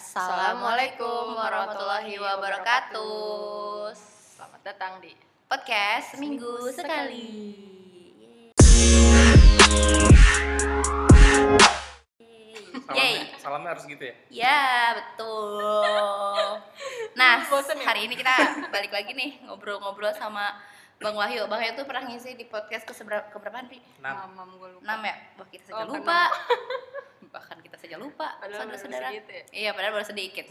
Assalamualaikum warahmatullahi wabarakatuh. Selamat datang di Podcast seminggu sekali. Salamnya, salamnya harus gitu ya? Ya betul. Nah ya? hari ini kita balik lagi nih ngobrol-ngobrol sama Bang Wahyu. Bang Wahyu tuh pernah ngisi di podcast ke keberapaan Pi? Nah, Mamam gue lupa. Enam ya? Wah kita saja Oh, lupa. Bahkan kita saja lupa. Saudara-saudara. ya. Iya padahal baru sedikit.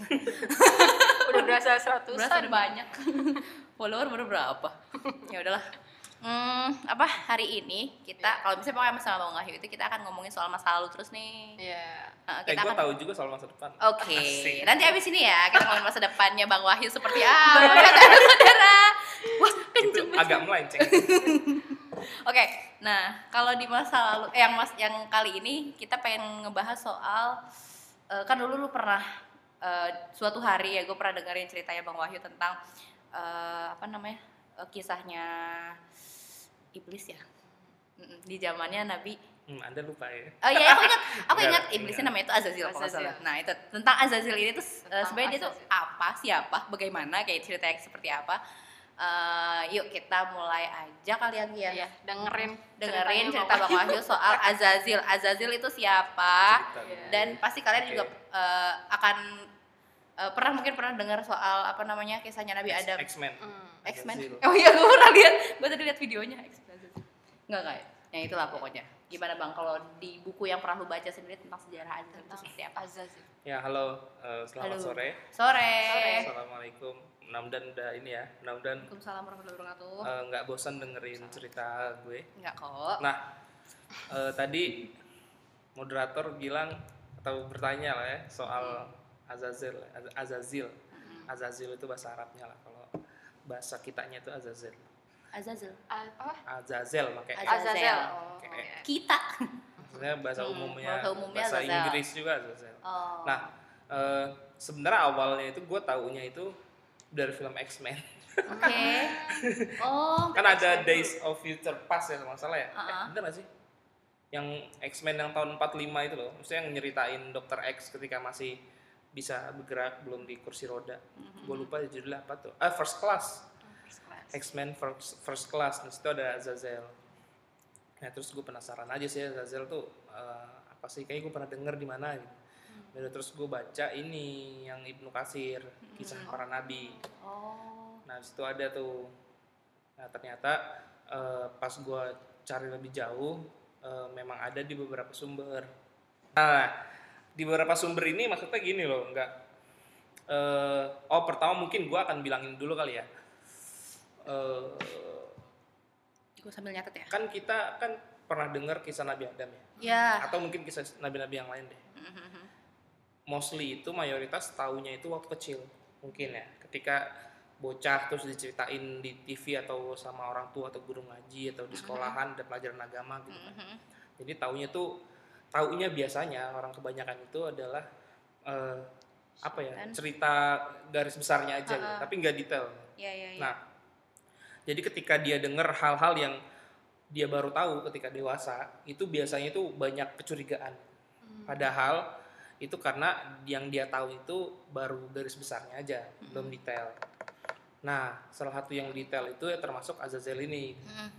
Udah berasa seratusan. Berasa udah banyak. Follower baru berapa? ya udahlah. Hmm, apa hari ini kita kalau misalnya pokoknya sama Bang Wahyu itu kita akan ngomongin soal masa lalu terus nih. Iya. Nah, eh kita gue akan tahu juga soal masa depan. Oke, Asik. nanti abis ini ya kita ngomongin masa depannya Bang Wahyu seperti apa, saudara-saudara. Wah, kenceng banget. agak melenceng. Oke, nah kalau di masa lalu, eh, yang mas, yang kali ini kita pengen ngebahas soal, eh, kan dulu lu pernah eh, suatu hari ya gue pernah dengerin ceritanya Bang Wahyu tentang eh, apa namanya eh, kisahnya iblis ya, di zamannya Nabi Hmm, anda lupa ya? Oh iya, aku ingat, aku ingat iblisnya namanya itu Azazil kalau nggak Azazil. salah. Nah itu tentang Azazil ini tuh Tentang sebenarnya dia tuh apa, siapa, bagaimana, kayak ceritanya seperti apa. Eh, yuk kita mulai aja kalian ya. Iya, dengerin Dengerin cerita Bang Wahyu soal Azazil. Azazil itu siapa? Cerita Iya. Dan pasti kalian Oke. juga eh, akan eh, pernah mungkin pernah dengar soal apa namanya kisahnya Nabi Adam. X-Men. Hmm. X-Men. Oh iya, gue pernah lihat. Gue tadi lihat videonya X-Men. Enggak kayak. Yang itulah pokoknya. Gimana Bang kalau di buku yang pernah lu baca sendiri tentang sejarah Azazil itu Tentang seperti apa? Azazil. Ya halo, eh, selamat Halo. sore. Sore. Sore. Assalamualaikum. Mudah-mudahan udah ini ya, mudah-mudahan Waalaikumsalam warahmatullahi wabarakatuh. eh, nggak bosan dengerin cerita gue. Enggak kok. Nah, eh, tadi moderator bilang atau bertanya lah ya soal Azazil, Az- Azazil. Azazil itu bahasa Arabnya lah kalau bahasa kitanya itu Azazel. Azazil. A- Apa? Azazel pakai E. Azazel. Azazel. Oh, Oke. iya. Kita. Maksudnya bahasa Hmm, umumnya, bahasa umumnya bahasa Azazel. Inggris juga Azazel. Oh. Nah, eh, sebenarnya awalnya itu gue taunya itu dari film X-Men. Oke. Oh. kan ada Days of Future Past ya kalau salah ya. Uh-uh. Eh, bener gak sih? Yang X-Men yang tahun 45 itu loh. Maksudnya yang nyeritain Dr. X ketika masih bisa bergerak belum di kursi roda. Mm-hmm. Gue lupa judulnya apa tuh. Ah, First Class. First class. X-Men First, First Class. Di situ ada Azazel. Nah, terus gue penasaran aja sih Azazel tuh eh, apa sih? Kayaknya gue pernah denger di mana gitu. Dan terus gue baca ini yang Ibnu Kasir, kisah para nabi. Oh. Nah, situ ada tuh. Nah, ternyata eh, pas gue cari lebih jauh, eh, memang ada di beberapa sumber. Nah, di beberapa sumber ini maksudnya gini loh, enggak. eh, oh, pertama mungkin gue akan bilangin dulu kali ya. Eh, Gue sambil nyatet ya. kan kita kan pernah dengar kisah Nabi Adam ya, Ya. atau mungkin kisah nabi-nabi yang lain deh. Mostly itu mayoritas tahunya itu waktu kecil, mungkin ya. Ketika bocah terus diceritain di TV atau sama orang tua atau guru ngaji atau di sekolahan dan pelajaran agama gitu kan. Jadi taunya tuh taunya biasanya orang kebanyakan itu adalah eh, apa ya cerita garis besarnya aja, gitu, Ha-ha. tapi nggak detail. Ya ya ya. Nah, jadi ketika dia dengar hal-hal yang dia baru tahu ketika dewasa, itu biasanya itu banyak kecurigaan. Padahal itu karena yang dia tahu itu baru garis besarnya aja, belum detail. Nah, salah satu yang detail itu ya termasuk Azazel ini. Mm.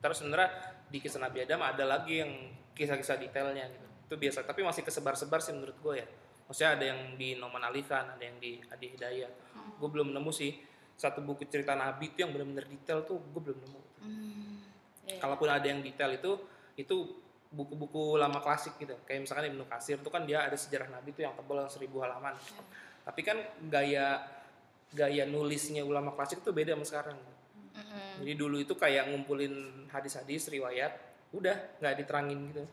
Ntar sebenarnya di kisah Nabi Adam ada lagi yang kisah-kisah detailnya gitu. Itu biasa, tapi masih kesebar-sebar sih menurut gue ya. Maksudnya ada yang di Noman Alifan, ada yang di Adi Hidayat. Gue belum nemu sih satu buku cerita Nabi itu yang benar-benar detail tuh gue belum nemu. Hmm. Ya, ya. Kalaupun ada yang detail itu itu buku-buku lama klasik gitu. Kayak misalkan Ibnu Kasir itu kan dia ada sejarah Nabi itu yang tebal yang seribu halaman. Tapi kan gaya gaya nulisnya ulama klasik itu beda sama sekarang. Mm-mm. Jadi dulu itu kayak ngumpulin hadis-hadis riwayat, udah nggak diterangin gitu.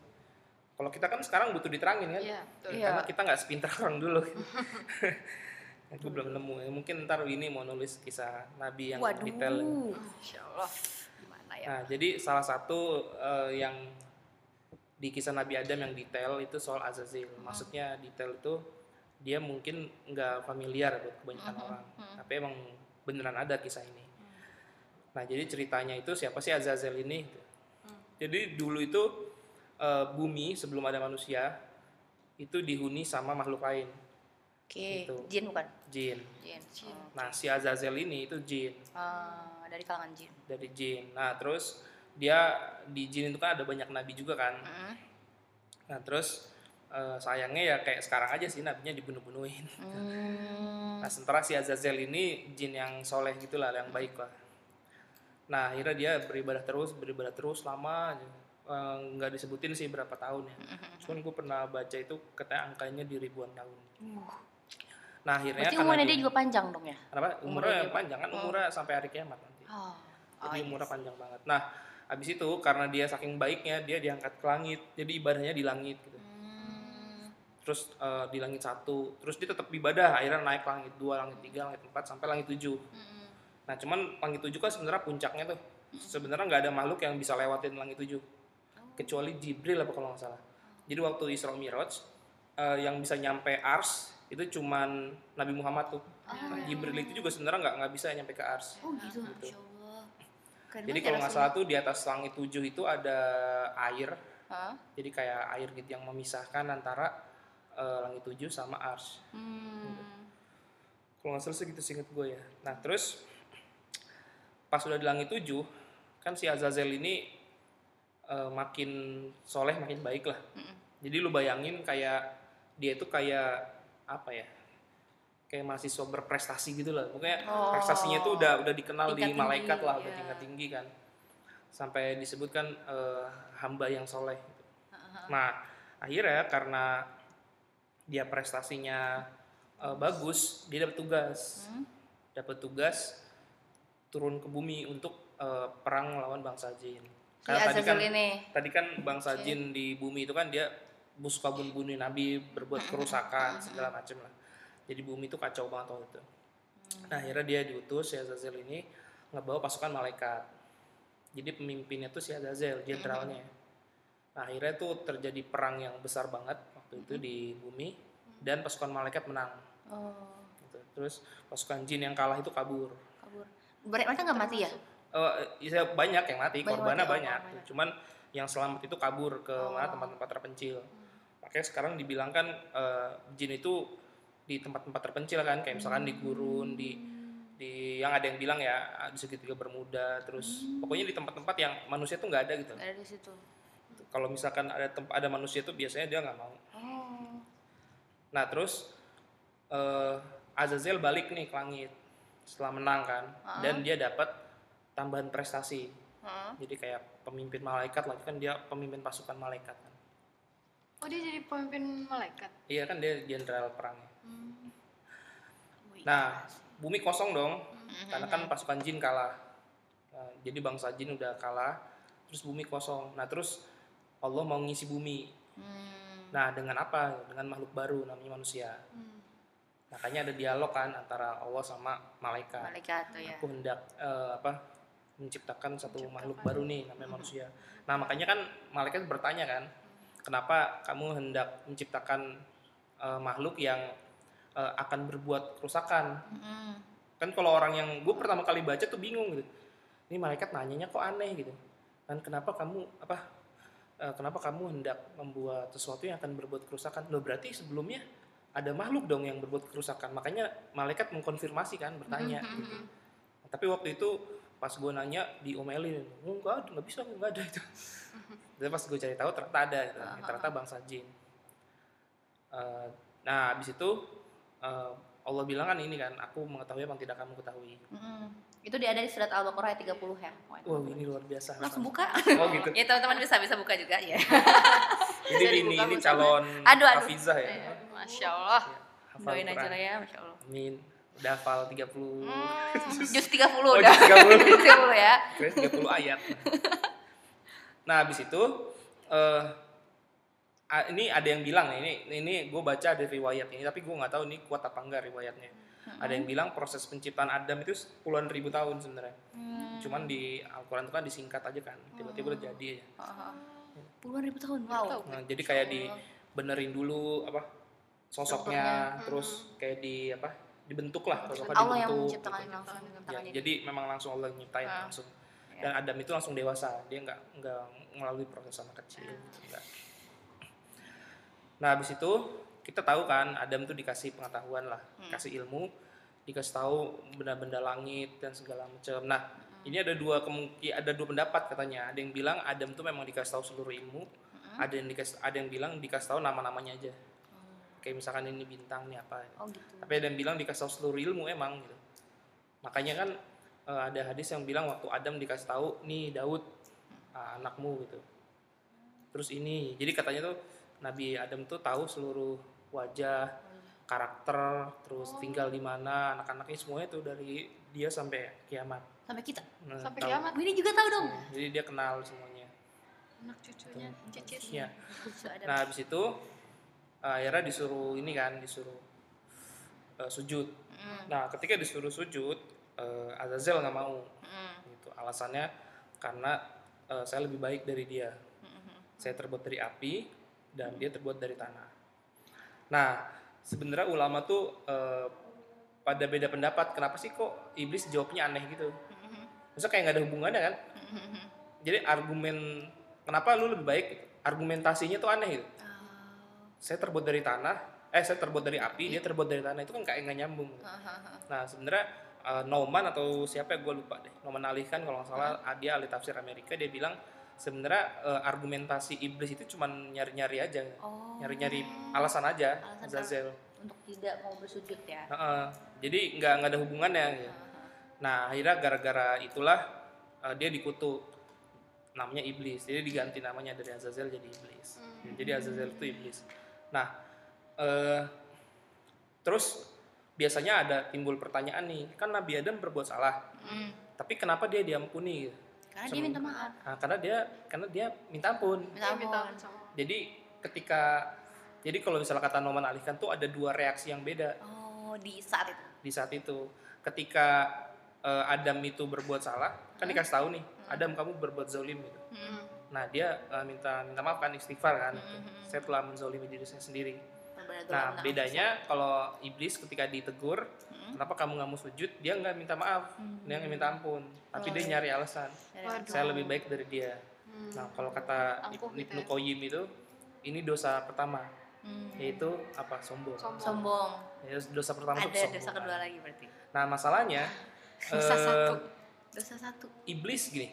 Kalau kita kan sekarang butuh diterangin kan, Iya, betul. Iya. karena kita nggak sepintar orang dulu. Aku belum nemu. Ya, Mungkin ntar ini mau nulis kisah Nabi yang Waduh. detail. Insya Allah. Gimana ya? Nah, jadi salah satu eh, yang di kisah Nabi Adam yang detail itu soal Azazil. Maksudnya detail itu dia mungkin nggak familiar buat kebanyakan orang, tapi emang beneran ada kisah ini. Nah, jadi ceritanya itu siapa sih Azazel ini? Jadi dulu itu eh, bumi sebelum ada manusia itu dihuni sama makhluk lain. Oke, Gitu. jin bukan? jin. Jin. Jin. Nah, si Azazel ini itu jin Ah, dari kalangan jin. dari jin. Nah, terus dia di jin itu kan ada banyak nabi juga kan. Nah, terus eh, sayangnya ya kayak sekarang aja sih nabinya dibunuh-bunuhin. Hmm. Nah, sementara si Azazel ini jin yang soleh gitulah, yang baik lah. Nah, akhirnya dia beribadah terus, beribadah terus lama aja. Eh, nggak disebutin sih berapa tahun ya. Cuman gue pernah baca itu katanya angkanya di ribuan tahun. Nah, akhirnya Berarti umurnya dia dia- juga panjang dong ya? Kenapa? Umurnya Umurnya panjang kan Oh. umurnya sampai hari kiamat nanti. Oh. Jadi iya umurnya sih. panjang banget. Nah, habis itu karena dia saking baiknya dia diangkat ke langit. Jadi ibadahnya di langit gitu. Hmm. Terus eh, di langit satu, terus dia tetap ibadah. Akhirnya naik langit dua, langit tiga, langit empat sampai langit tujuh. Mm-mm. Nah, cuman langit tujuh kan sebenarnya puncaknya tuh. Sebenarnya nggak ada makhluk yang bisa lewatin langit tujuh. Kecuali Jibril apa kalau nggak salah. Jadi waktu Isra Miraj eh, yang bisa nyampe Ars itu cuman Nabi Muhammad tuh. Nah, Jibril itu juga sebenarnya nggak nggak bisa nyampe ke Ars. Oh gitu. Gitu. Keren Jadi kalau nggak salah tuh di atas langit tujuh itu ada air. Hah? Jadi kayak air gitu yang memisahkan antara eh, langit tujuh sama Ars. Hmm. Kalau nggak salah segitu singkat gue ya. Nah terus pas udah di langit tujuh kan si Azazel ini eh, makin soleh makin baik lah. Mm-mm. Jadi lu bayangin kayak dia itu kayak apa ya? Kayak mahasiswa berprestasi gitu lah. Pokoknya Oh. prestasinya tuh udah udah dikenal di malaikat tinggi, lah, udah iya. tingkat tinggi kan. Sampai disebutkan eh, hamba yang soleh. Nah akhirnya karena dia prestasinya eh, bagus, dia dapat tugas, Hmm. dapat tugas turun ke bumi untuk eh, perang melawan bangsa jin. Si Karena tadi kan ini. tadi kan bangsa jin di bumi itu kan dia suka bunuh nabi berbuat kerusakan segala macam lah jadi bumi itu kacau banget waktu itu nah akhirnya dia diutus si Azazel ini ngebawa pasukan malaikat jadi pemimpinnya tuh si Azazel jenderalnya nah akhirnya tuh terjadi perang yang besar banget waktu itu di bumi dan pasukan malaikat menang Oh, gitu. terus pasukan jin yang kalah itu kabur kabur. Berarti mereka nggak mati ya? Ya banyak yang mati, Banyak korbannya mati, oh, banyak. banyak. Cuman yang selamat itu kabur ke Oh. mana tempat-tempat terpencil. Makanya sekarang dibilangkan eh, jin itu di tempat-tempat terpencil kan, kayak misalkan di gurun, di di yang ada yang bilang ya di segitiga bermuda, terus pokoknya di tempat-tempat yang manusia tuh nggak ada gitu. Ada di situ. Kalau misalkan ada tempat ada manusia tuh biasanya dia nggak mau. Oh. Nah terus eh, Azazel balik nih ke langit setelah menang kan, dan dia dapat tambahan prestasi. Heeh. jadi kayak pemimpin malaikat lagi kan dia pemimpin pasukan malaikat kan Oh dia jadi pemimpin malaikat. iya kan dia jenderal perangnya Wih. nah bumi kosong dong karena kan pasukan jin kalah Nah, jadi bangsa jin udah kalah terus bumi kosong nah terus Allah mau ngisi bumi Hmm. nah dengan apa dengan makhluk baru namanya manusia Hmm. makanya ada dialog kan antara Allah sama malaikat Malaikat tuh ya. aku hendak eh, apa menciptakan satu makhluk baru nih namanya manusia. Nah makanya kan malaikat bertanya kan, kenapa kamu hendak menciptakan eh, makhluk yang eh, akan berbuat kerusakan? Mm-mm. Kan kalau orang yang gue pertama kali baca tuh bingung gitu. Ini malaikat nanyanya kok aneh gitu. Dan kenapa kamu apa? eh, kenapa kamu hendak membuat sesuatu yang akan berbuat kerusakan? Loh berarti sebelumnya ada makhluk dong yang berbuat kerusakan. Makanya malaikat mengkonfirmasi kan, bertanya. gitu. Tapi waktu itu pas gue nanya diomelin, oh, enggak ada, nggak bisa, nggak ada itu. Tapi pas gue cari tahu ternyata ada, gitu. ternyata bangsa jin. Eh, nah, habis itu eh, Allah bilang kan ini kan, aku mengetahui apa yang tidak kamu ketahui. Mm-mm. Itu dia ada di surat Al-Baqarah ayat 30 ya. Wah ini luar biasa. Langsung buka. Oh gitu. ya teman-teman bisa bisa buka juga ya. Jadi ini ini calon Aduh, aduh. hafizah ya. Iya. Masya Allah. Ya, Doain aja lah ya, Masya Allah. Amin. Udah hafal 30 Hmm, jus 30 Oh, udah. juz 30. Juz 30 ya. Kira 30 ayat. Nah, habis itu eh ah, ini ada yang bilang ini ini gue baca dari riwayat ini, tapi gue nggak tahu ini kuat apa enggak riwayatnya. Ada yang bilang proses penciptaan Adam itu puluhan ribu tahun sebenarnya. Hmm. Cuman di Al-Quran itu kan disingkat aja kan, tiba-tiba udah jadi aja. Aha. Puluhan ribu tahun. Wow. Nah, jadi kayak dibenerin dulu apa sosoknya, terus kayak di apa dibentuk lah sosoknya Allah yang dibentuk. menciptakan gitu. langsung dengan Ya, jadi memang langsung Allah yang nyiptain Ah. langsung. Ya. Dan Adam itu langsung dewasa, dia nggak nggak melalui proses anak kecil. Nggak. Nah habis itu kita tahu kan Adam tuh dikasih pengetahuan lah, Hmm. kasih ilmu, dikasih tahu benda-benda langit dan segala macam. Nah, Hmm. ini ada dua kemungkin ada dua pendapat katanya. Ada yang bilang Adam tuh memang dikasih tahu seluruh ilmu, Hmm. ada yang dikasih ada yang bilang dikasih tahu nama-namanya aja. Kayak misalkan ini bintang nih apa. Oh gitu. Tapi ada yang bilang dikasih tahu seluruh ilmu emang gitu. Makanya kan eh, ada hadis yang bilang waktu Adam dikasih tahu nih Daud ah, anakmu gitu. Terus ini, jadi katanya tuh Nabi Adam tuh tahu seluruh wajah, karakter, terus tinggal di mana, anak-anaknya semuanya tuh dari dia sampai kiamat. Sampai kita. Nah, Sampai tahu. kiamat. Ini juga tahu dong. Hmm, Jadi dia kenal semuanya. Anak cucunya, cicit. Iya. Lucu ada. Nah habis itu akhirnya disuruh ini kan, disuruh eh, sujud. Mm, Nah ketika disuruh sujud, eh, Azazel nggak mau. mm, gitu alasannya karena eh, saya lebih baik dari dia mm, saya terbuat dari api dan dia terbuat dari tanah. Nah sebenarnya ulama tuh eh, pada beda pendapat kenapa sih kok iblis jawabnya aneh gitu? Maksudnya kayak nggak ada hubungannya kan? Jadi argumen kenapa lu lebih baik argumentasinya tuh aneh gitu. Oh. saya terbuat dari tanah eh saya terbuat dari api dia terbuat dari tanah itu kan kayak nggak nyambung. Gitu. Nah sebenarnya uh, Nauman atau siapa ya gue lupa deh. Nauman Ali kan kalau nggak salah ah, dia ahli tafsir Amerika dia bilang sebenarnya uh, argumentasi iblis itu cuman nyari-nyari aja Oh. nyari-nyari alasan aja Alasan Zazel Untuk tidak mau bersujud ya. Heeh. jadi nggak nggak ada hubungannya gitu. nah akhirnya gara-gara itulah uh, dia dikutuk namanya iblis jadi diganti namanya dari Azazel jadi iblis jadi Azazel itu iblis nah eh, terus biasanya ada timbul pertanyaan nih kan Nabi Adam berbuat salah Mm. tapi kenapa dia diampuni gitu? Karena dia minta maaf. Nah, karena dia karena dia minta ampun Minta ampun. sama jadi ketika jadi kalau misalnya kata Noman alihkan tuh ada dua reaksi yang beda Oh, di saat itu. di saat itu ketika eh, Adam itu berbuat salah kan dikasih tahu nih Adam kamu berbuat zalim gitu Mm. nah dia eh, minta minta maaf kan istighfar kan gitu. Mhm. saya telah menzalimi diri saya sendiri nah bedanya kalau iblis ketika ditegur Mm. kenapa kamu nggak mau sujud dia nggak minta maaf Hmm. dia nggak minta ampun tapi Oh, dia nyari alasan Waduh. saya lebih baik dari dia Hmm. nah kalau kata Angkuh gitu Ibnu ya. Qayyim itu ini dosa pertama Mm. yaitu apa sombong Sombong. Sombong. Ya, dosa pertama itu Ada kesombongan. dosa kedua lagi berarti. nah masalahnya Dosa eh, satu. Dosa satu. iblis gini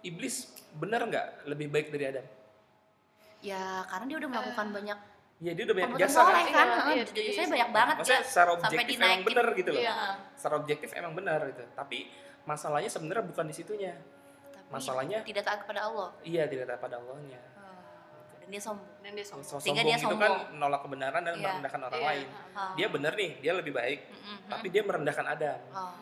iblis benar nggak lebih baik dari Adam Ya, karena dia udah melakukan banyak ya dia udah banyak perbuatan jasa kan kan. Iya, iya, Jasanya di- banyak banget maksudnya dia. secara sampai objektif emang dinaikin. benar gitu loh Iya. secara objektif emang benar gitu tapi masalahnya sebenarnya bukan di situnya Tapi Masalahnya- tidak taat kepada Allah. iya tidak taat pada Allahnya Dan dia sombong. Dan dia sombong. So- Sehingga sombong dia itu kan sombong. menolak kebenaran dan Iya. merendahkan orang Iya. lain Ah. dia benar nih dia lebih baik Mm-mm. tapi dia merendahkan Adam Oh.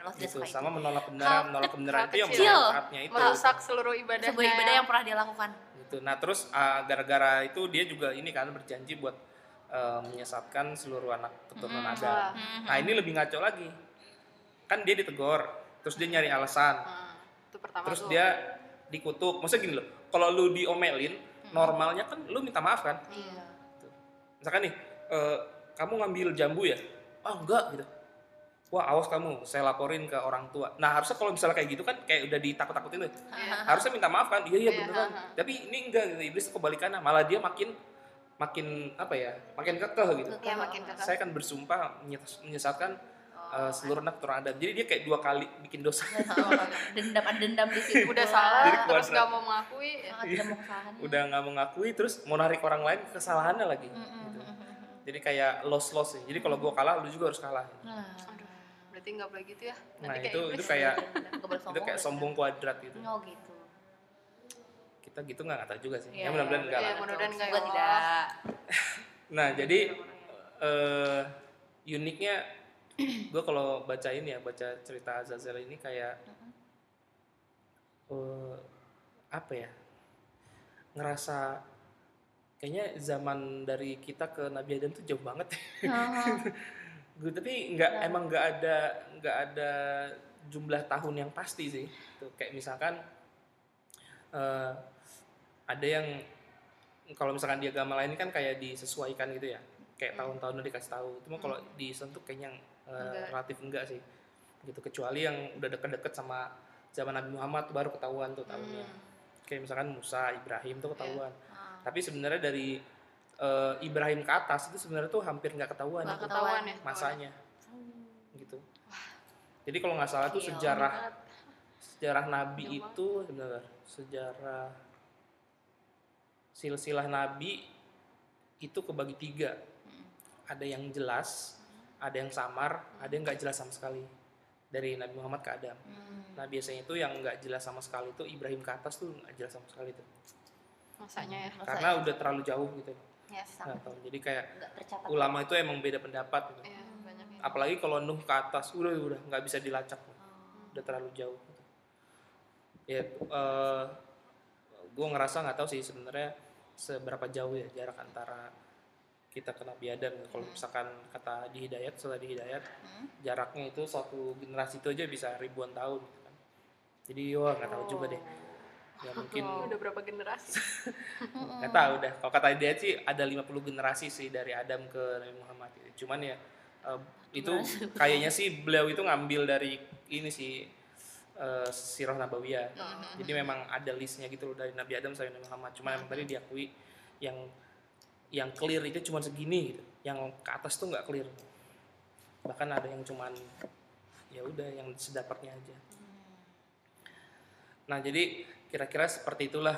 Allah tidak gitu suka sama menolak kebenaran Hal menolak kebenaran hal itu yang kecil. berat-beratnya itu Merusak seluruh ibadahnya. Sebuah ibadah yang pernah dia lakukan. gitu nah terus ah, gara-gara itu dia juga ini kan berjanji buat eh, menyesatkan seluruh anak keturunan Mm. Adam Wah. Mhm. nah ini lebih ngaco lagi kan dia ditegor terus dia nyari alasan Nah, itu pertama terus tuh. dia dikutuk maksudnya gini loh kalau lu diomelin Hmm. normalnya kan lu minta maaf kan Iya. misalkan nih eh, kamu ngambil jambu ya ah enggak gitu wah awas kamu saya laporin ke orang tua nah harusnya kalau misalnya kayak gitu kan kayak udah ditakut-takutin tuh Iya. harusnya minta maaf kan iya iya Iya, beneran tapi ini enggak gitu. iblis kebalikannya malah dia makin makin apa ya makin kekeh gitu Iya, makin kakak. saya kan bersumpah menyes- menyesatkan Oh. eh, seluruh anak keturunan Adam jadi dia kayak dua kali bikin dosa dendam ada dendam di situ. Udah salah, Jadi terus kuadrat. gak mau mengakui. ya. Mau udah nggak mengakui terus mau narik orang lain ke kesalahannya lagi Mm-mm, gitu. mm-mm. jadi kayak loss loss ya jadi kalau gua kalah lu juga harus kalah Nah, Aduh, berarti nggak boleh gitu ya. nah Nanti kayak itu iblis. itu kayak itu kayak sombong kuadrat gitu Oh gitu. kita gitu nggak tahu juga sih Iya, ya mudah-mudahan enggak iya, lah mudah-mudahan enggak ya tidak. nah jadi eh uniknya gue kalau bacain ya baca cerita Azazel ini kayak eh, apa ya ngerasa kayaknya zaman dari kita ke Nabi Adam tuh jauh banget gue tapi nggak Ya. emang nggak ada nggak ada jumlah tahun yang pasti sih tuh kayak misalkan eh, ada yang kalau misalkan di agama lain kan kayak disesuaikan gitu ya kayak Hmm. tahun-tahun udah dikasih tahu cuma kalau di Islam tuh kayaknya eh, Enggak. relatif enggak sih gitu kecuali yang udah deket-deket sama zaman Nabi Muhammad tuh baru ketahuan tuh tahunnya Hmm. kayak misalkan Musa Ibrahim tuh ketahuan Ah. tapi sebenarnya dari eh, Ibrahim ke atas itu sebenarnya tuh hampir nggak ketahuan itu ketahuan ya. masanya. Gitu. Jadi kalau nggak salah tuh sejarah sejarah Nabi itu sebentar sejarah silsilah Nabi itu kebagi tiga. Ada yang jelas ada yang samar ada yang nggak jelas sama sekali. Dari Nabi Muhammad ke Adam. Hmm. nah biasanya itu yang nggak jelas sama sekali itu Ibrahim ke atas tuh nggak jelas sama sekali tuh. Masanya ya. Masa karena udah terlalu jauh gitu. ya nggak sangat tahu jadi kayak ulama itu emang beda pendapat gitu. Iya, banyak ya. apalagi kalau Nuh ke atas udah udah nggak bisa dilacak Oh. udah terlalu jauh gitu. ya gue ngerasa nggak tahu sih sebenarnya seberapa jauh ya jarak antara kita ke Nabi Adam kalau misalkan kata di Hidayat setelah di Hidayat Hmm. jaraknya itu satu generasi itu aja bisa ribuan tahun gitu kan. jadi wah nggak tahu juga deh ya mungkin Udah berapa generasi? nggak tahu dah kalau kata Hidayat sih ada 50 generasi sih dari Adam ke Nabi Muhammad. Cuman ya eh, itu kayaknya sih beliau itu ngambil dari ini sih eh, sirah nabawiyah. Jadi memang ada listnya gitu loh dari Nabi Adam sampai Nabi Muhammad. Cuman emang tadi diakui yang yang clear itu cuma segini gitu. Yang ke atas tuh nggak clear. Bahkan ada yang cuman ya udah yang sedapatnya aja nah jadi kira-kira seperti itulah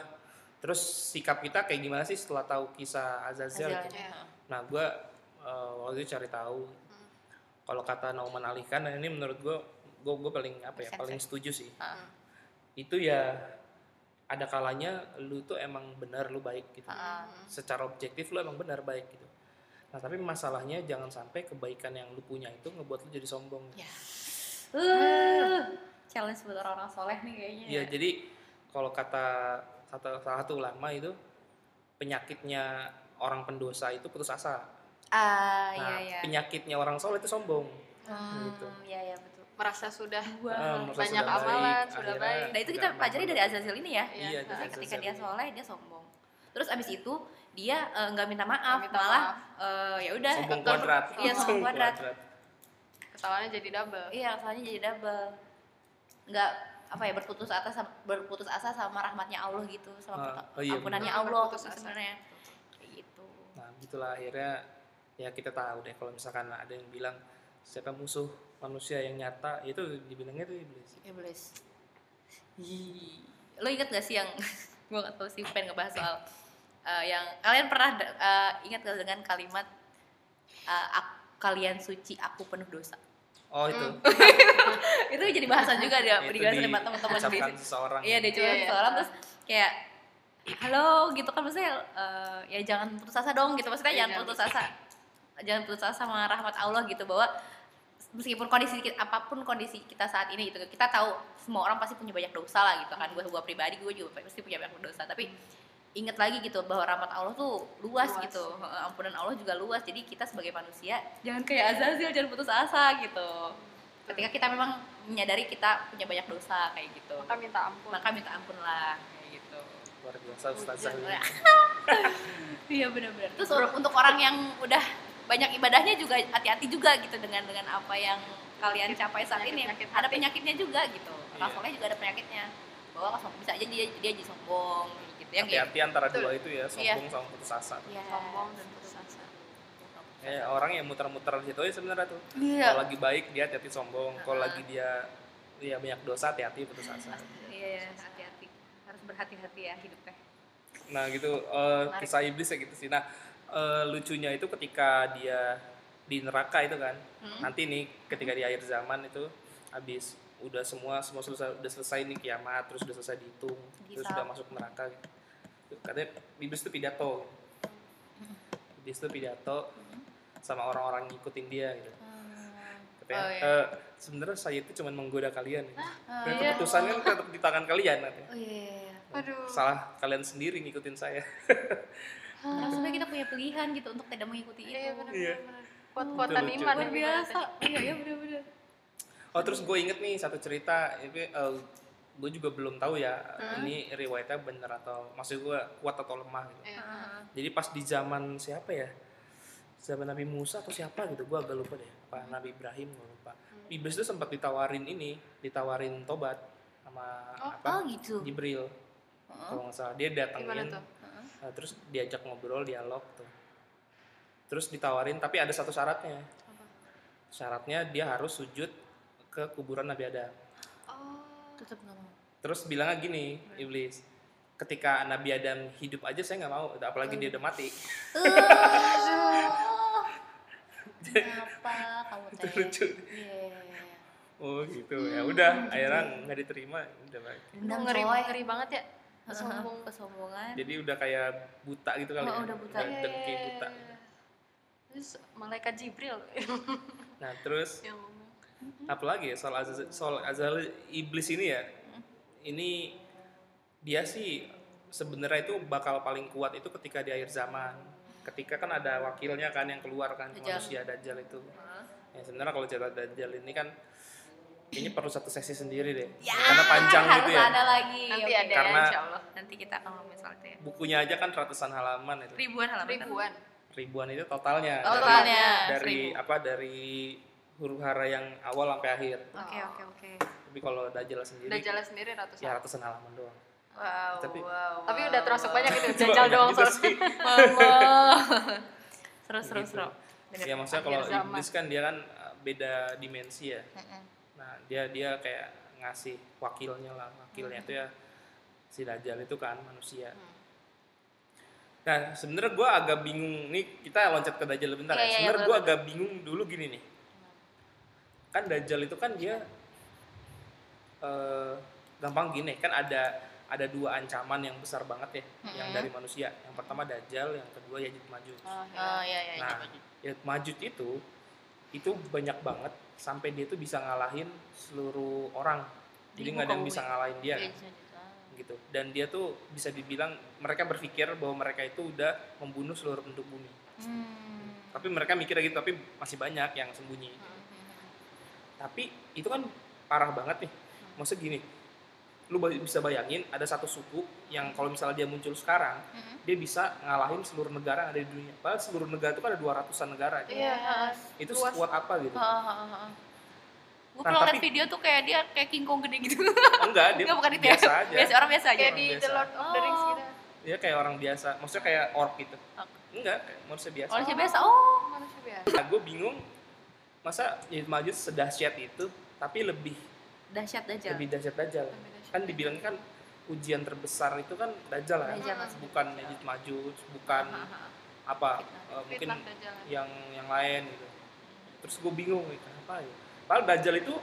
terus sikap kita kayak gimana sih setelah tahu kisah Azazel Hasilnya. gitu? Iya. Nah, gue waktu itu cari tahu. Kalau kata Nauman Ali Khan, nah ini menurut gue, gue gue paling apa ya, Make sense paling ya. setuju sih. Ah. Itu ya ada kalanya lu tuh emang benar lu baik gitu. Ah. Secara objektif lu emang benar baik gitu. Nah tapi masalahnya jangan sampai kebaikan yang lu punya itu ngebuat lu jadi sombong. Ya. Uh, challenge buat orang-orang soleh nih kayaknya. Iya jadi kalau kata satu salah satu ulama itu penyakitnya orang pendosa itu putus asa. Ah, Nah iya iya. penyakitnya orang soleh itu sombong. Hmm, gitu. Iya iya betul. Merasa sudah Ah, merasa banyak sudah amalan, baik, sudah akhirnya baik. Nah itu kita pelajari dari Azazil ini ya. Iya, Iya, dari Jadi ketika dia soleh dia sombong. Terus abis itu dia eh, nggak minta maaf, minta malah maaf. eh, ya udah sombong kuadrat. Iya sombong kuadrat. Kesalahannya jadi double. Iya soalnya jadi double. Nggak apa ya berputus asa sama, berputus asa sama rahmatnya Allah gitu sama perto- oh iya, ampunannya benar. Allah Berputus asa. sebenarnya. Kayak gitu. Nah, gitulah akhirnya ya kita tahu deh kalau misalkan ada yang bilang siapa musuh manusia yang nyata itu dibilangnya tuh iblis. Iblis. Lo inget gak sih yang gue gak tau sih pengen ngebahas soal eh, yang kalian pernah eh, ingat gak dengan kalimat eh, "Ak- kalian suci aku penuh dosa Oh itu. itu jadi bahasan juga dia itu di sama teman-teman di diucapkan seseorang. iya dia cuma Iya, iya. seorang terus kayak halo gitu kan maksudnya eh, ya jangan putus asa dong gitu maksudnya Iya, jangan jangan putus asa jangan putus asa sama rahmat Allah gitu bahwa meskipun kondisi kita, apa pun kondisi kita saat ini gitu kita tahu semua orang pasti punya banyak dosa lah gitu kan gue gue pribadi gue juga pasti punya banyak dosa tapi ingat lagi gitu bahwa rahmat Allah tuh luas, Luas. gitu. Heeh, ampunan Allah juga luas. Jadi kita sebagai manusia jangan kayak Azazil jangan putus asa gitu. Ketika kita memang menyadari kita punya banyak dosa kayak gitu. Maka minta ampun. maka minta ampun lah kayak gitu. Luar biasa ustazah iya benar-benar. Terus untuk orang yang udah banyak ibadahnya juga hati-hati juga gitu dengan dengan apa yang kalian capai saat ini. Penyakit-penyakit ada penyakitnya juga gitu. Iya. soleh juga ada penyakitnya. Bahwa kalau bisa aja dia dia jadi sombong yang Hati-hati antara Betul. dua itu ya, sombong sama putus asa. Iya. Sombong dan putus asa. Kayak orang yang muter-muter di situ aja sebenarnya tuh. Iya. Kalau lagi baik dia hati-hati sombong, kalau Ah. lagi dia ya banyak dosa hati-hati putus asa. Iya, hati-hati. Harus berhati-hati ya hidupnya. Nah gitu eh, Menarik. kisah iblis ya gitu sih. Nah eh, lucunya itu ketika dia di neraka itu kan, Hmm. nanti nih ketika di akhir zaman itu habis udah semua semua selesai udah selesai nih kiamat terus udah selesai dihitung terus Dihisab. udah masuk neraka gitu. Katanya iblis itu pidato. Iblis itu pidato sama orang-orang ngikutin dia gitu. Katanya, Oh, iya. "Eh, sebenarnya saya itu cuma menggoda kalian. Gitu. Ah, Dan iya. keputusan kan tetap di tangan kalian katanya. Oh iya, iya, iya. Aduh. Salah kalian sendiri ngikutin saya. Karena sebenarnya kita punya pilihan gitu untuk tidak mengikuti itu. Iya benar Iya. benar. Kuat-kuatan Itu lucu. iman Luar biasa. Iya, iya benar-benar. Oh terus gue inget nih satu cerita, ini eh, gue juga belum tahu ya Hmm. ini riwayatnya bener atau maksud gue kuat atau lemah gitu. Iya. Jadi pas di zaman siapa ya? Zaman Nabi Musa atau siapa gitu, gue agak lupa deh. Pak Nabi Ibrahim gue lupa. Iblis itu sempat ditawarin ini, ditawarin tobat sama Oh, apa? Oh gitu. Jibril. Heeh. Kalau nggak salah dia datengin, tuh? Heeh. eh, terus diajak ngobrol, dialog tuh. terus ditawarin tapi ada satu syaratnya Apa? syaratnya dia harus sujud ke kuburan Nabi Adam Tetep nggak mau. terus bilangnya gini iblis ketika Nabi Adam hidup aja saya nggak mau apalagi dia udah mati Kenapa kamu itu teh? lucu Iya. oh gitu ya udah akhirnya nggak diterima udah baik ngeri, ngeri banget ya. Sombong. Kesombongan. jadi udah kayak buta gitu kali Oh, ya udah buta. dengki buta Terus malaikat Jibril nah terus yang ngomong. apalagi ya soal azal, soal azal iblis ini ya ini dia sih sebenarnya itu bakal paling kuat itu ketika di akhir zaman ketika kan ada wakilnya kan yang keluar kan Dajjal. manusia dajjal itu Hah? ya sebenarnya kalau cerita dajjal ini kan ini perlu satu sesi sendiri deh Ya, karena panjang harus gitu ya ada lagi. Nanti Oke. ada ya, Karena- insya Allah. Nanti kita akan ngomongin soal itu ya. bukunya aja kan ratusan halaman itu Ribuan halaman. kan? Ribuan. ribuan itu totalnya Totalnya dari seribu. apa dari huru hara yang awal sampai akhir Oke oke oke. tapi kalau dajjal sendiri Dajjal sendiri ratusan. ya ratusan halaman doang Wow. Tapi- wow. Tapi wow, udah termasuk wow. banyak gitu. Itu Dajjal banyak doang sih. Mama. seru seru Gitu. seru. Bener. ya maksudnya kalau iblis kan dia kan uh, beda dimensi ya Mm-mm. nah dia dia kayak ngasih wakilnya lah wakilnya itu ya si dajjal itu kan manusia Hmm. nah sebenarnya gue agak bingung nih kita loncat ke dajjal bentar Iya, iya, ya iya, sebenarnya gue boleh, agak bingung dulu gini nih kan dajjal itu kan dia eh, gampang gini kan ada ada dua ancaman yang besar banget ya yang Mm-mm. dari manusia yang pertama dajjal yang kedua yajud majud Oh, ya. Oh iya iya. Nah, ya Majud itu itu banyak banget sampai dia tuh bisa ngalahin seluruh orang. Jadi Di nggak ada yang bisa bumi. ngalahin dia Iya, kan, iya, iya. gitu. Dan dia tuh bisa dibilang mereka berpikir bahwa mereka itu udah membunuh seluruh penduduk bumi. Hmm. Tapi mereka mikirnya gitu, tapi masih banyak yang sembunyi. Tapi itu kan parah banget nih. Maksudnya gini, lu bisa bayangin ada satu suku yang kalau misalnya dia muncul sekarang, Mm-mm. dia bisa ngalahin seluruh negara yang ada di dunia. Padahal seluruh negara itu kan ada 200-an negara. Iya, Yes. Itu Luas. sekuat apa gitu? Ha, ha, ha. Gue Nah, pernah liat tapi- video tuh kayak dia kayak King Kong gede gitu. Oh, enggak, dia Enggak bukan itu ya. biasa aja. Biasa orang biasa aja. Kayak di biasa. The Lord of the Rings gitu. Dia kayak orang biasa, maksudnya kayak orc gitu. Enggak, kayak manusia biasa. Manusia biasa. Oh. Manusia biasa. Nah, gue bingung masa Yajud Majud sedahsyat itu tapi lebih Dahsyat dajjal. lebih dahsyat. Lebih dahsyat Kan dibilang kan ujian terbesar itu kan Dajjal kan. Dajjal. Bukan Yajud Majud, bukan Ha, apa Fitnah. eh, mungkin Fitnah yang yang lain gitu. Terus gue bingung nih, kenapa ya? Padahal Dajjal itu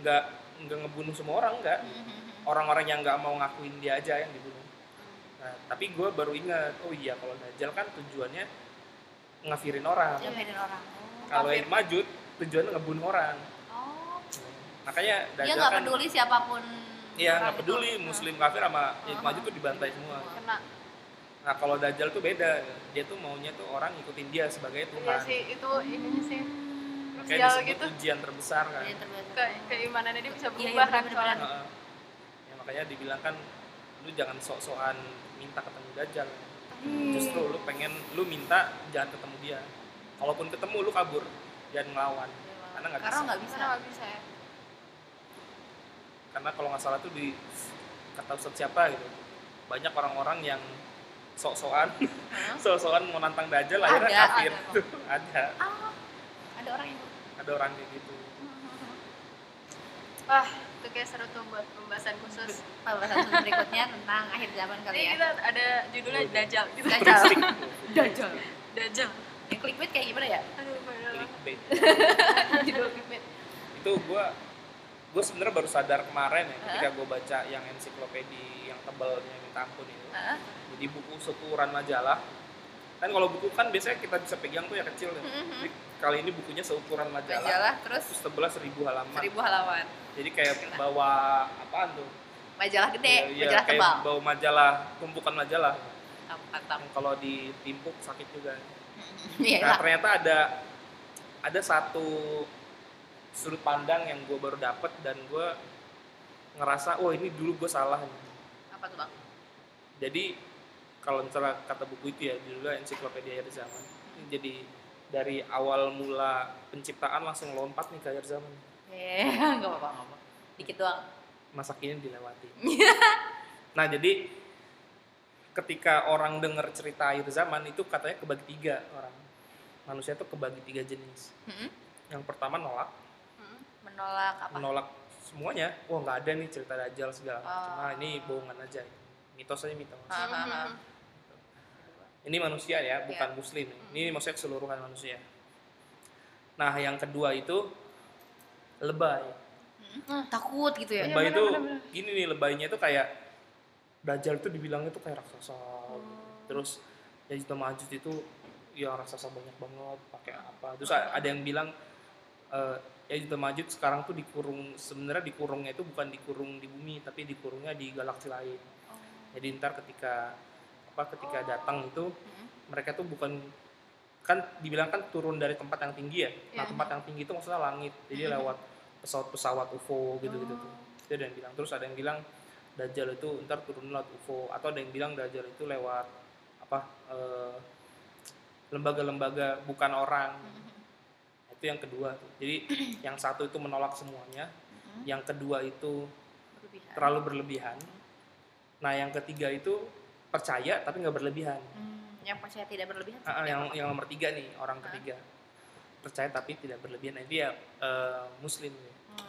enggak enggak ngebunuh semua orang enggak. Hmm, Orang-orang yang nggak mau ngakuin dia aja yang dibunuh. Nah, tapi gue baru ingat, oh iya kalau Dajjal kan tujuannya ngafirin orang. Nyamperin orang. Kalau Kafir. Tujuannya ngebunuh orang. Oh. Makanya Dia nggak kan peduli siapa pun. Iya nggak itu. peduli muslim kafir sama yang Ah. majud tuh dibantai semua. Kena. Nah kalau Dajjal tuh beda, dia tuh maunya tuh orang ngikutin dia sebagai Iya Tuhan. sih, itu ininya sih. Kayak disebut gitu. ujian terbesar kan. Iya, terbiasa. Ke, keimanannya dia bisa Iya, iya, berubah kan. Heeh. Ya, makanya dibilang kan lu jangan sok-sokan minta ketemu Dajjal. Justru lu pengen lu minta jangan ketemu dia. Kalaupun ketemu lu kabur, jangan ngelawan. Karena nggak Karena bisa. nggak bisa. Karena nggak bisa ya. karena kalau nggak salah tuh di kata Ustadz siapa gitu banyak orang-orang yang sok-sokan sok-sokan mau nantang dajjal akhirnya Ada, kafir ada ada Ah, ada orang yang ada orang kayak gitu Wah, itu kayak seru tuh buat pembahasan khusus. pembahasan berikutnya tentang akhir zaman kali Ini ya. kita ada judulnya Dajjal gitu. Dajjal. Dajjal. Dajjal. Yang clickbait kayak gimana ya? Aduh. Clickbait. Judul clickbait. itu gue gue sebenarnya baru sadar kemarin ya ketika gue baca yang ensiklopedi yang tebalnya minta ampun itu jadi buku seukuran majalah kan kalau buku kan biasanya kita bisa pegang tuh ya kecil ya. Mhm. Jadi kali ini bukunya seukuran majalah, Majalah terus terus tebelnya seribu halaman seribu halaman. jadi kayak Gila. bawa apaan tuh Majalah gede, Iya, iya, majalah kayak tebal. bawa majalah tumpukan majalah Mantap. kalau ditimpuk sakit juga Iya. nah lah. ternyata ada ada satu sudut pandang yang gue baru dapet dan gue ngerasa oh ini dulu gue salah nih." Apa tuh bang? jadi kalau misalnya kata buku itu ya judulnya ensiklopedia akhir zaman Ini jadi dari awal mula penciptaan langsung lompat nih ke akhir zaman Eh, nggak apa-apa, nggak apa. Dikit doang. masa kini dilewati nah jadi ketika orang dengar cerita akhir zaman itu katanya kebagi tiga orang manusia tuh kebagi tiga jenis. Mm-mm. Yang pertama nolak, Hmm. menolak apa menolak semuanya. Wah nggak ada nih cerita dajjal segala macam. Oh. Ah, ini bohongan aja. Mitos aja mitos. Ah, ah, ah. Ini manusia ya, bukan Iya. muslim. Ini maksudnya keseluruhan manusia. Nah, yang kedua itu lebay. Hmm, takut gitu ya lebay itu gini nih lebaynya itu kayak Dajjal itu dibilangnya tuh kayak raksasa gitu. terus Yajud Majud itu ya raksasa banyak banget pakai apa. Terus ada yang bilang eh Yajud Majud sekarang tuh dikurung sebenarnya dikurungnya itu bukan dikurung di bumi tapi dikurungnya di galaksi lain. Jadi ntar ketika apa ketika datang itu mereka tuh bukan kan dibilang kan turun dari tempat yang tinggi ya? Nah Iya. tempat yang tinggi itu maksudnya langit jadi lewat pesawat-pesawat UFO gitu-gitu tuh. Itu ada yang bilang. Terus ada yang bilang Dajjal itu ntar turun lewat UFO atau ada yang bilang Dajjal itu lewat apa eh, lembaga-lembaga bukan orang. Itu yang kedua tuh. jadi yang satu itu menolak semuanya yang kedua itu Berlebihan. terlalu berlebihan. Nah yang ketiga itu percaya tapi nggak berlebihan. Hmm, yang percaya tidak berlebihan seperti yang yang nomor tiga nih orang Ah. ketiga. Percaya tapi tidak berlebihan. Nah, dia eh, muslim Hmm.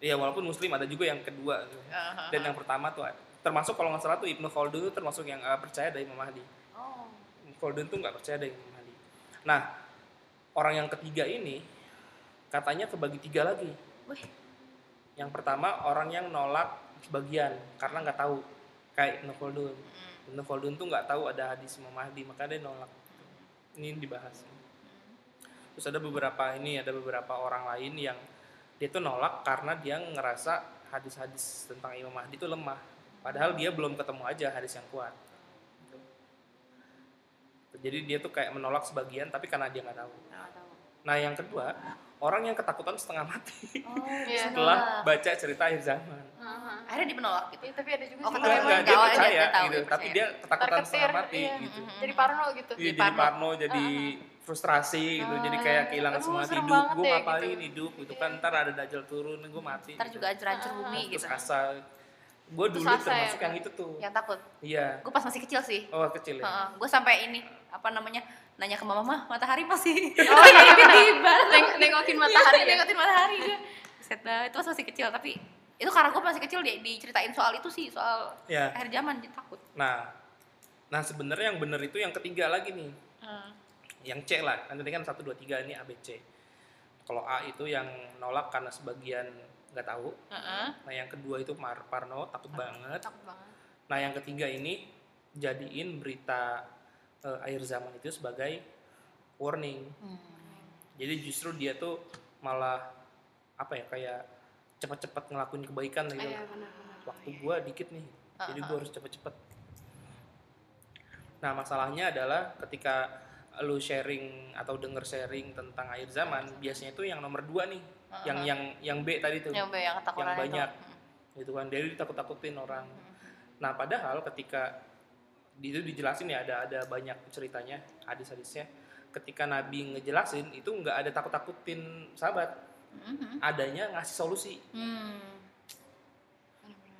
ya walaupun muslim ada juga yang kedua ah, dan yang pertama tuh termasuk kalau nggak salah tuh Ibnu Khaldun tuh termasuk yang eh, percaya dari Imam Mahdi Khaldun tuh nggak percaya dari Imam Mahdi nah orang yang ketiga ini katanya kebagi tiga lagi. Wih. yang pertama orang yang nolak sebagian karena nggak tahu. Kayak Ibnu Khaldun Hmm. Ibnu Khaldun tuh nggak tahu ada hadis Imam Mahdi maka dia nolak. Ini dibahas. Terus ada beberapa ini ada beberapa orang lain yang dia tuh nolak karena dia ngerasa hadis-hadis tentang Imam Mahdi itu lemah. Padahal dia belum ketemu aja hadis yang kuat. Jadi dia tuh kayak menolak sebagian tapi karena dia nggak tahu nah yang kedua orang yang ketakutan setengah mati oh Iya. setelah baca cerita akhir zaman Aha. akhirnya dia menolak gitu Iya, tapi ada juga Oh, sih Tapi enggak, dia percaya dia tahu, gitu dia tapi dia ketakutan Terketir, setengah mati iya. gitu Mm-mm. jadi parno gitu Iya, jadi parno. jadi frustrasi gitu, jadi kayak kehilangan Aduh, semangat hidup. Gue ya, ngapain gitu. hidup gitu kan, ntar ada dajjal turun, gue mati. ntar gitu. juga hancur-hancur bumi Terus gitu asa. Gue dulu Terus ya, termasuk Kak? yang itu tuh. yang takut Iya. gue pas masih kecil sih Oh kecil ya. gue sampai ini apa namanya nanya ke mama mah matahari masih Oh iya, tiba-tiba Neng- nengokin matahari ya? nengokin matahari gue Set dah, itu pas masih kecil tapi itu karena gue masih kecil di, diceritain soal itu sih soal Ya. akhir zaman dia takut Nah, nah sebenarnya yang benar itu yang ketiga lagi nih, yang C lah. Kan tadi kan satu dua tiga ini A B C. Kalau A itu yang nolak karena sebagian nggak tahu. Heeh. Nah yang kedua itu Mar Parno takut banget. takut banget Nah yang ketiga ini jadiin berita eh, akhir zaman itu sebagai warning. Hmm. Jadi justru dia tuh malah apa ya kayak cepat-cepat ngelakuin kebaikan gitu. benar-benar Waktu gua dikit nih, jadi Uh-uh. gua harus cepet-cepet. Nah masalahnya adalah ketika lu sharing atau denger sharing tentang akhir zaman, biasanya itu yang nomor dua nih, yang yang yang B tadi tuh, yang yang ketakutan yang banyak, itu gitu kan. Jadi ditakut-takutin orang. Nah padahal ketika di- itu dijelasin ya ada ada banyak ceritanya hadis-hadisnya. Ketika Nabi ngejelasin itu nggak ada takut-takutin sahabat, Mhm. adanya ngasih solusi Hmm.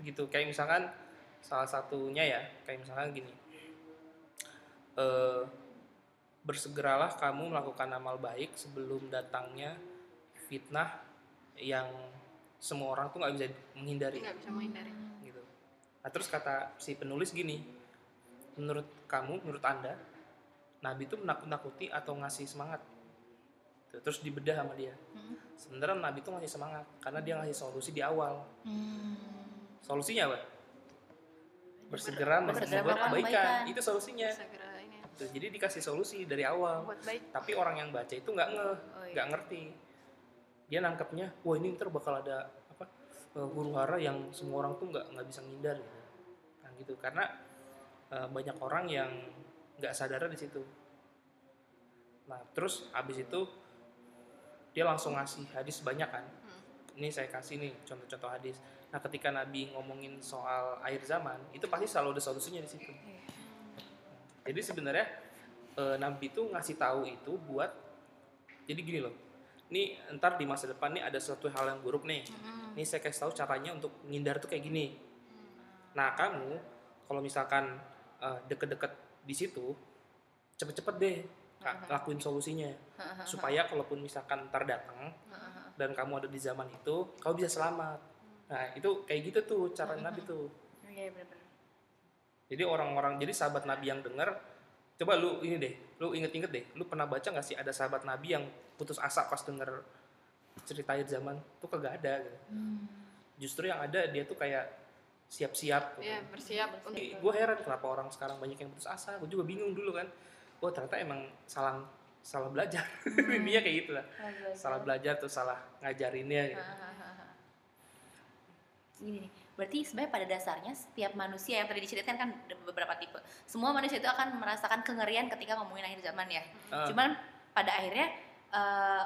gitu. Kayak misalkan salah satunya ya, kayak misalkan gini, eh bersegeralah kamu melakukan amal baik sebelum datangnya fitnah yang semua orang tuh nggak bisa menghindari nggak bisa menghindari gitu. Nah terus kata si penulis gini, menurut kamu, menurut anda, Nabi itu menakut-nakuti atau ngasih semangat? Tuh, Terus dibedah sama dia. Hmm. Sebenarnya Nabi itu ngasih semangat karena dia ngasih solusi di awal. Hmm. Solusinya apa? Bersegera membuat kebaikan. Itu solusinya. ya, Tuh, jadi dikasih solusi dari awal. Tapi orang yang baca itu nggak ngeh, Oh, iya. nggak ngerti. Dia nangkepnya, wah ini ntar bakal ada apa eh, huru hara yang semua orang tuh nggak nggak bisa ngindar gitu. Nah gitu karena eh, banyak orang yang nggak sadar di situ. Nah terus abis itu dia langsung ngasih hadis banyak kan. Ini saya kasih nih contoh-contoh hadis. Nah ketika Nabi ngomongin soal akhir zaman itu pasti selalu ada solusinya di situ. Jadi sebenarnya eh, Nabi itu ngasih tahu itu buat jadi gini loh. Nih ntar di masa depan nih ada suatu hal yang buruk nih. Hmm. Nih saya kasih tahu caranya untuk menghindar tuh kayak gini. Nah kamu kalau misalkan eh, deket-deket di situ cepet-cepet deh lakuin solusinya. Supaya kalaupun misalkan ntar datang dan kamu ada di zaman itu kamu bisa selamat. Nah itu kayak gitu tuh cara nabi tuh. Iya benar-benar. jadi orang-orang jadi sahabat nabi yang dengar coba lu ini deh lu inget-inget deh lu pernah baca nggak sih ada sahabat nabi yang putus asa pas denger ceritain zaman? Tuh kagak ada gitu. justru yang ada dia tuh kayak siap-siap. Iya, bersiap untuk gue heran kenapa orang sekarang banyak yang putus asa gue juga bingung dulu kan oh ternyata emang salah salah belajar intinya kayak gitu lah salah belajar tuh salah ngajarinnya gitu. Gini nih, berarti sebenarnya pada dasarnya setiap manusia yang tadi diceritakan kan ada beberapa tipe. Semua manusia itu akan merasakan kengerian ketika ngomongin akhir zaman ya. Ah. Cuman pada akhirnya eh,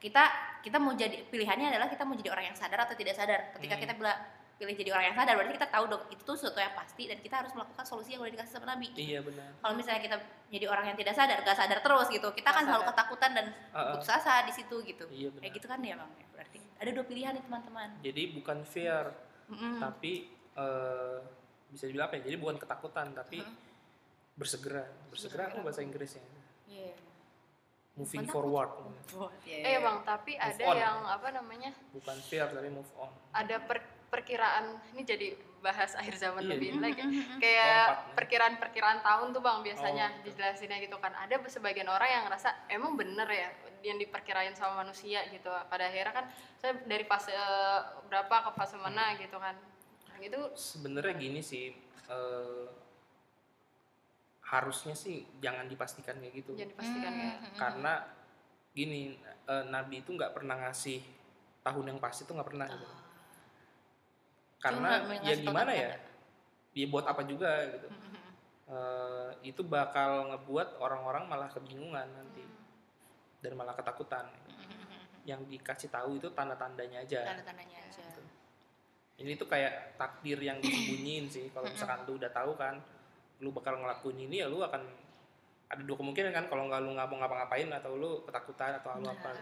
kita kita mau jadi pilihannya adalah kita mau jadi orang yang sadar atau tidak sadar. Ketika Hmm. kita bila pilih jadi orang yang sadar berarti kita tahu dong itu tuh sesuatu yang pasti dan kita harus melakukan solusi yang udah dikasih sama Nabi. iya benar Kalau misalnya kita jadi orang yang tidak sadar, gak sadar terus gitu, kita akan Nggak selalu ketakutan dan ah. putus asa di situ gitu. Iya, benar. Kayak gitu kan ya bang. Berarti ada dua pilihan nih teman-teman. jadi bukan fear Mm-mm. tapi eh, bisa dibilang apa ya jadi bukan ketakutan tapi bersegera bersegera apa bahasa Inggrisnya Iya. moving Bukan forward Eh bang, tapi ada on. yang apa namanya? bukan fear tapi move on Ada per- perkiraan ini jadi bahas akhir zaman Iya. lebih lagi. Mm-mm. Kayak Lompat, nih. perkiraan-perkiraan tahun tuh bang biasanya Oh. dijelasinnya gitu kan. Ada sebagian orang yang ngerasa emang bener ya yang diperkirain sama manusia gitu. Pada akhirnya kan saya dari fase eh, berapa ke fase mana gitu kan. Nah, itu sebenarnya gini sih eh, harusnya sih jangan dipastikan kayak gitu jadi dipastikan Hmm. kayak karena gini eh, nabi itu nggak pernah ngasih tahun yang pasti itu nggak pernah gitu. Karena ya gimana ya? dia buat apa juga gitu. Eh, itu bakal ngebuat orang-orang malah kebingungan nanti. Dan malah ketakutan. Yang dikasih tahu itu tanda-tandanya aja. Tanda-tandanya aja. ini tuh kayak takdir yang disembunyiin sih. Kalau misalkan lu udah tahu kan lu bakal ngelakuin ini ya lu akan ada dua kemungkinan kan kalau nggak lu nggak mau ngapa-ngapain atau lu ketakutan atau lu apa.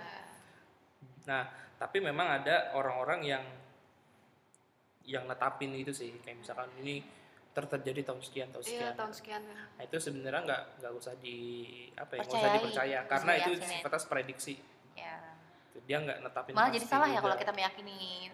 Nah tapi memang ada orang-orang yang yang netapin itu sih kayak misalkan ini ter- terjadi tahun sekian tahun iya sekian tahun sekian nah itu sebenarnya nggak nggak usah di apa ya nggak usah dipercaya bisa karena itu sifatnya prediksi Ya. dia nggak netapin Malah jadi salah ya juga. kalau kita meyakini.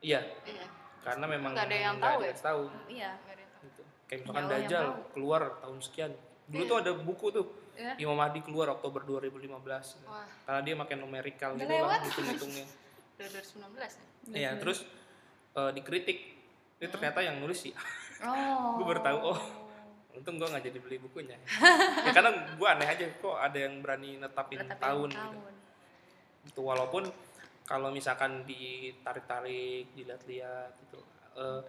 iya iya karena memang Nggak ada yang tahu ada ya? yang tahu Iya. nggak ada yang tahu. gitu. Kayak misalkan yang Dajjal keluar tahun sekian. Dulu tuh ada buku tuh Iya. Imam Mahdi keluar Oktober 2015. wah Karena dia makin numerical Udah gitu lah lewat. hitung-hitungnya. udah 2019 ya Iya, terus eh, dikritik. Itu ternyata yang nulis sih. Oh. gue baru tahu oh. Untung gue nggak jadi beli bukunya. ya, karena gue aneh aja kok ada yang berani netapin Tetapin tahun gitu. Gitu, walaupun kalau misalkan ditarik-tarik, dilihat-lihat gitu. eh,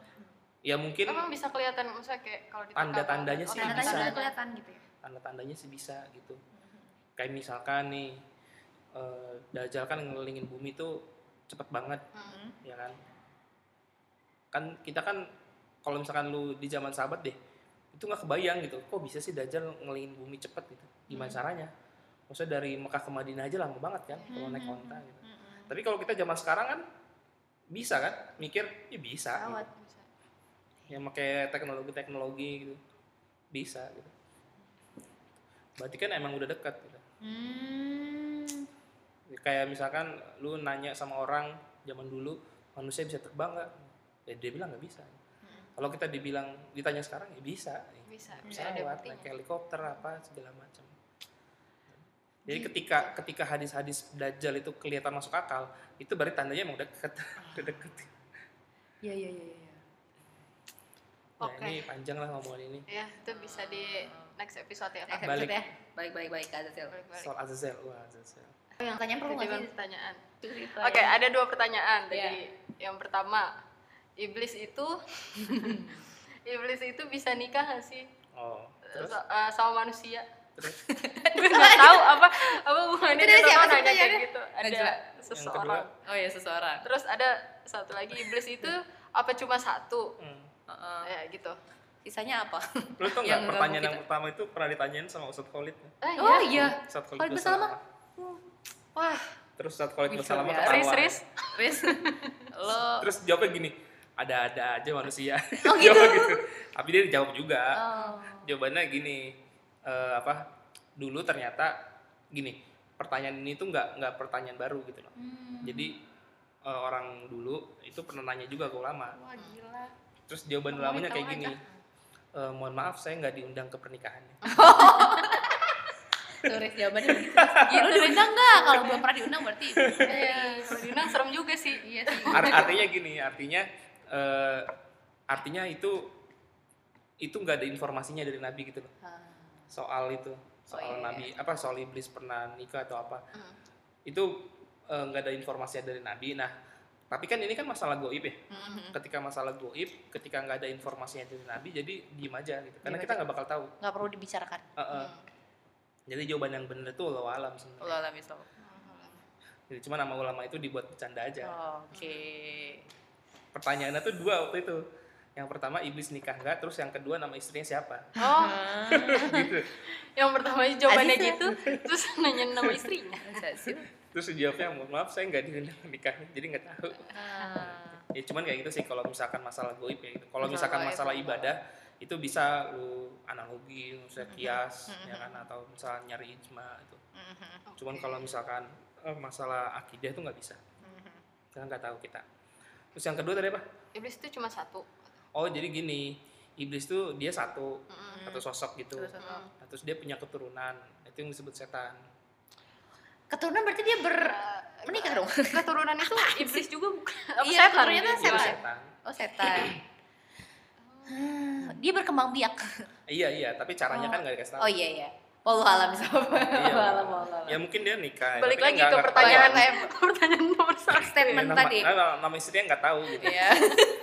ya mungkin emang bisa kelihatan maksudnya kayak kalau Tanda-tandanya Oh, sih Tanda-tandanya bisa. kelihatan gitu ya. tanda-tandanya sih bisa gitu kayak misalkan nih eh, Dajjal kan ngelilingin bumi tuh cepet banget Hmm. ya kan kan kita kan kalau misalkan lu di zaman sahabat deh itu nggak kebayang gitu kok bisa sih Dajjal ngelilingin bumi cepet gitu? Gimana caranya? Maksudnya dari Mekah ke Madinah aja lama banget kan kalau naik onta gitu. tapi kalau kita zaman sekarang kan bisa kan? Mikir ya bisa. Gitu. Pesawat. Bisa. yang pakai teknologi-teknologi gitu. Bisa gitu. Berarti kan emang udah dekat gitu. Hmm. kayak misalkan lu nanya sama orang zaman dulu manusia bisa terbang nggak ya dia bilang nggak bisa kalau kita dibilang ditanya sekarang ya bisa bisa bisa pesawat buktinya naik helikopter apa segala macam jadi ketika ketika hadis-hadis dajjal itu kelihatan masuk akal itu berarti tandanya emang udah deket udah deket Iya iya iya iya. Nah, Oke. ini panjang lah ngomongan ini ya itu bisa di next episode ya Next. Balik. episode ya. Baik baik baik Kak Zazel. Balik-balik. soal Azazel wah Azazel Yang tanya perlu nggak sih? pertanyaan Cerita Oke, ya. ada dua pertanyaan tadi. Iya. Yang pertama, iblis itu iblis itu bisa nikah nggak sih oh terus So- eh, sama manusia? terus Gue nggak tahu apa apa hubungannya dia siapa sama nanya kayak gitu. Ada Najwa. seseorang. Oh iya seseorang. Terus ada satu lagi iblis itu apa cuma satu? hmm. Heeh. Ya gitu. Sisanya apa? lu tau Yang nggak pertanyaan yang pertama itu pernah ditanyain sama Ustadz Khalid Ah, Oh iya. Ustadz Khalid Khalid. Basalamah. Wah, terus Ustadz Khalid biasa. ketawa Riz, Riz. Riz. Lo terus jawabnya gini ada-ada aja manusia Oh, gitu? Jawab gitu tapi dia dijawab juga Oh. jawabannya gini eh, apa dulu ternyata gini pertanyaan ini tuh nggak nggak pertanyaan baru gitu loh Hmm. jadi eh, orang dulu itu pernah nanya juga ke ulama wah gila. terus jawaban Kamu ulamanya kayak gini. "Eh, mohon maaf saya nggak diundang ke pernikahannya Tulis jawabannya begitu. Gila diundang nggak? Kalau belum pernah diundang berarti. Iya, kalau diundang serem juga sih. Iya sih. Art- artinya gini artinya eh, artinya itu itu nggak ada informasinya dari nabi gitu loh Ah. soal itu soal iya, nabi apa soal iblis pernah nikah atau apa Hmm. itu eh, nggak ada informasinya dari nabi nah tapi kan ini kan masalah goib ya Mhm. ketika masalah goib ketika nggak ada informasinya dari nabi jadi diem aja gitu karena Diem kita nggak bakal tahu Nggak perlu dibicarakan. Eh, eh. Hmm. jadi jawaban yang benar itu Allah alam sebenarnya Allah alam islam. jadi cuma nama ulama itu dibuat bercanda aja Oke. Pertanyaannya tuh dua waktu itu. Yang pertama iblis nikah nggak? Terus yang kedua nama istrinya siapa? Oh, gitu. Yang pertama jawabannya Aziza. gitu, terus nanya nama istrinya. Terus dijawabnya mohon maaf saya nggak diundang nikahnya jadi nggak tahu. Ah. ya cuman kayak gitu sih kalau misalkan masalah goib ya gitu. Kalau misalkan masalah ibadah itu bisa lu analogi misalnya kias Mhm. ya kan? Atau misalnya nyari ijma itu Mhm. cuman kalau misalkan eh, masalah akidah itu nggak bisa. Kita nggak tahu kita terus yang kedua tadi apa Iblis itu cuma satu. oh jadi gini iblis tuh dia satu Mm-mm. satu sosok gitu Terus apa? Nah, terus dia punya keturunan itu yang disebut setan Keturunan berarti dia ber Eh, menikah dong. Keturunan itu iblis juga bukan. Iya, setan keturunannya Itu setan. setan Oh setan. Hmm, dia berkembang biak. iya iya tapi caranya Oh. kan nggak dikasih tahu Oh iya iya. Wallahu alam. Iya. Alam. alam. ya mungkin dia nikah Balik tapi lagi ke pertanyaan pertanyaan nomor satu. Statement nama, tadi. nama, nama istrinya nggak tahu gitu Iya.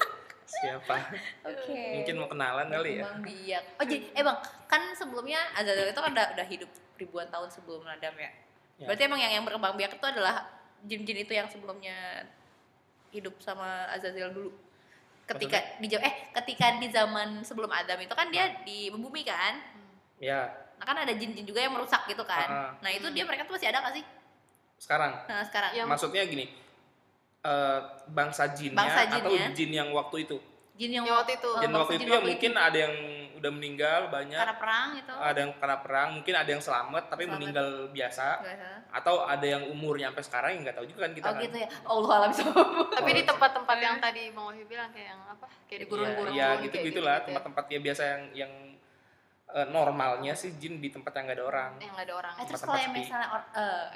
siapa Oke. mungkin mau kenalan kali ya Berkembang biak. Oh jadi, eh bang, kan sebelumnya Azazel itu kan udah, udah hidup ribuan tahun sebelum Adam ya. Ya. Berarti emang yang yang berkembang biak itu adalah jin-jin itu yang sebelumnya hidup sama Azazel dulu. Ketika di eh ketika di zaman sebelum Adam itu kan dia di bumi kan. ya Nah kan ada jin-jin juga yang merusak gitu kan. Ah. Nah itu dia mereka tuh masih ada gak sih? sekarang Nah sekarang. Yang- maksudnya gini eh, bangsa jinnya Bangsa atau jinnya. jin yang waktu itu Jin yang, Yang waktu itu. Oh, jin waktu jin itu ya mungkin ada yang udah meninggal banyak karena perang gitu. ada yang kena perang mungkin ada yang selamat tapi Selamat. meninggal biasa salah. atau ada yang umurnya sampai sekarang yang nggak tahu juga kan kita Oh kan gitu ya. Allah alam Tapi di tempat-tempat yang tadi Bang Wahyu bilang kayak yang apa? Kayak di gurun-gurun. ya, kayak gitu gitulah gitu-gitu ya. tempat-tempat ya biasa yang yang eh, normalnya sih jin di tempat yang nggak ada orang Yang nggak ada orang. Eh, terus kalau yang misalnya or- eh,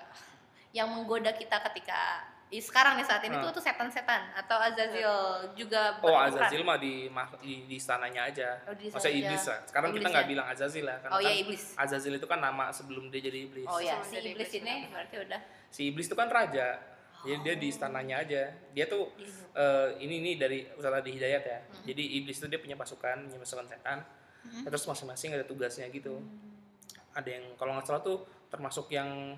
yang menggoda kita ketika Ih, sekarang nih saat ini Hmm. tuh tuh setan-setan atau Azazil juga Oh berperan. Azazil mah di mah- di, di istananya aja. Oh, di Maksudnya iblis aja. lah. Sekarang kita Iblis nggak ya? bilang Azazil lah karena Oh iya kan iblis. Azazil itu kan nama sebelum dia jadi iblis. Oh iya, si iblis iblis, ini benar. berarti udah Si iblis itu kan raja. Jadi dia di istananya aja. Dia tuh eh, ini nih dari Ustaz di Hidayat ya. Hmm. Jadi iblis itu dia punya pasukan, punya pasukan setan. Hmm. Terus masing-masing ada tugasnya gitu. Ada yang kalau nggak salah tuh termasuk yang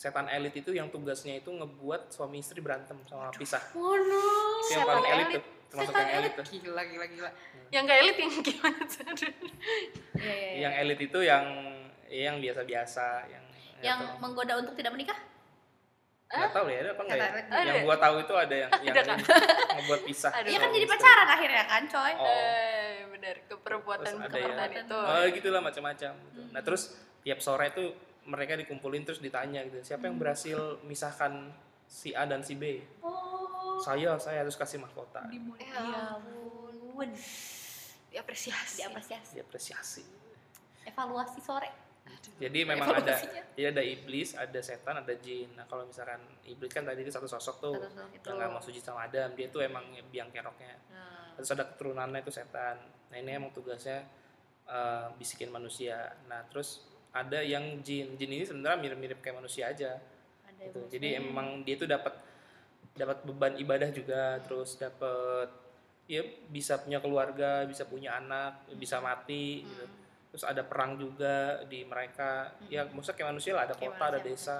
setan elit itu yang tugasnya itu ngebuat suami istri berantem sama pisah. Oh no. Yang Setan paling elit tuh, termasuk Setan yang elit tuh. Gila gila gila. Yang nggak elit yang gimana tuh? Iya iya. iya. yang elit itu yang yang biasa-biasa yang yang menggoda untuk tidak menikah? nggak tahu ya ada apa nggak ya Ada. yang gua tahu itu ada yang yang kan? ngebuat pisah. Iya kan jadi pacaran akhirnya kan, coy. oh Eh, benar keperbuatan ada keperbuatan yang- itu. oh gitulah macam-macam gitu. Hmm. nah terus tiap sore itu mereka dikumpulin terus ditanya gitu siapa yang berhasil misahkan si A dan si B Oh. saya saya harus kasih mahkota Dimulai. Ya Ya ampun. ampun. Diapresiasi. Diapresiasi. diapresiasi Evaluasi sore. jadi memang ada jadi ada iblis ada setan ada jin nah kalau misalkan iblis kan tadi itu satu sosok tuh Satu sosok itu. yang nggak mau sujud sama Adam dia tuh emang biang keroknya Nah. Terus ada keturunannya itu setan. Nah ini emang tugasnya eh, bisikin manusia. Nah terus ada yang jin. Jin ini sebenarnya mirip-mirip kayak manusia aja. Ada gitu. jadi emang dia tuh dapat dapat beban ibadah juga. Terus dapat ya bisa punya keluarga bisa punya anak bisa mati gitu. Hmm. terus ada perang juga di mereka. Ya maksudnya kayak manusia lah. Ada Kayak kota ada desa.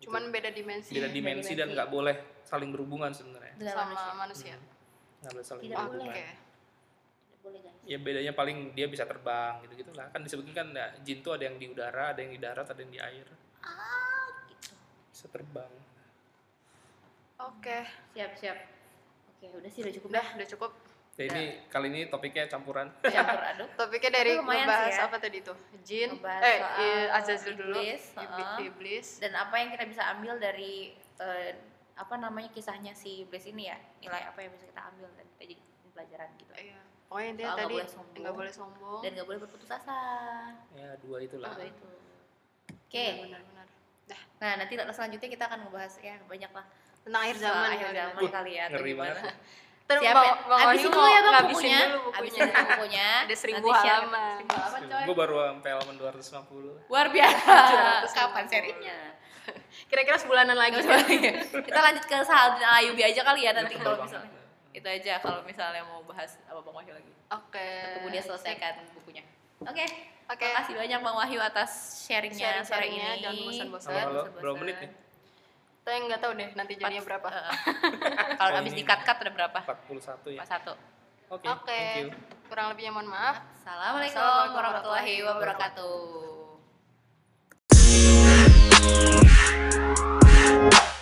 gitu. Cuman beda dimensi beda dimensi dan dimensi. nggak boleh saling berhubungan sebenarnya. Dengan sama manusia. manusia. Nggak boleh saling Tidak boleh guys. ya bedanya paling dia bisa terbang gitu gitulah kan disebutkan kan ya, jin tuh ada yang di udara ada yang di darat ada yang di air Ah, gitu. bisa terbang Oke. Siap siap. Oke, udah sih udah cukup Udah, dah. udah cukup. Jadi kali ini topiknya campuran. campur aduk Topiknya dari sih ya. apa tadi tuh? Jin, Ngebahas eh Azazil dulu, iblis, iblis, heeh. iblis. dan apa yang kita bisa ambil dari eh, apa namanya kisahnya si iblis ini ya nilai apa yang bisa kita ambil dan kita jadi pelajaran gitu Iya. Pokoknya intinya Soal nggak tadi boleh sombong. nggak boleh sombong. dan nggak boleh berputus asa ya dua itulah. Dua itu oke benar-benar. Dah, nah nanti selanjutnya kita akan ngebahas ya banyak lah tentang akhir zaman akhir kali ya. zaman Wah, kali ya atau ngeri banget. Ntar Siapa? Wahyu dulu ya mau bang bukunya. dulu Habisin bukunya. dulu bukunya. Ada seribu halaman. Seribu halaman coy. Gue baru sampai halaman 250. Luar biasa. 250. Kapan serinya? Kira-kira sebulanan lagi. Kita lanjut ke Saladin Ayubi aja kali ya nanti Betul kalau misalnya. Itu aja kalau misalnya mau bahas apa Bang Wahyu lagi. Oke. Tunggu dia selesaikan bukunya. Oke. Oke. Terima kasih banyak Bang Wahyu atas sharingnya sore Sharing-sharingnya, ini. jangan bosan-bosan. Halo, halo. bosan-bosan. Berapa menit nih? Saya nggak tahu deh nanti jadinya berapa. eh. Kalau Oh, abis ini. di-cut-cut ada berapa? 41 ya. Pas satu. Oke, Oke. thank you. Kurang lebihnya mohon maaf. Assalamualaikum warahmatullahi wabarakatuh. Thank you.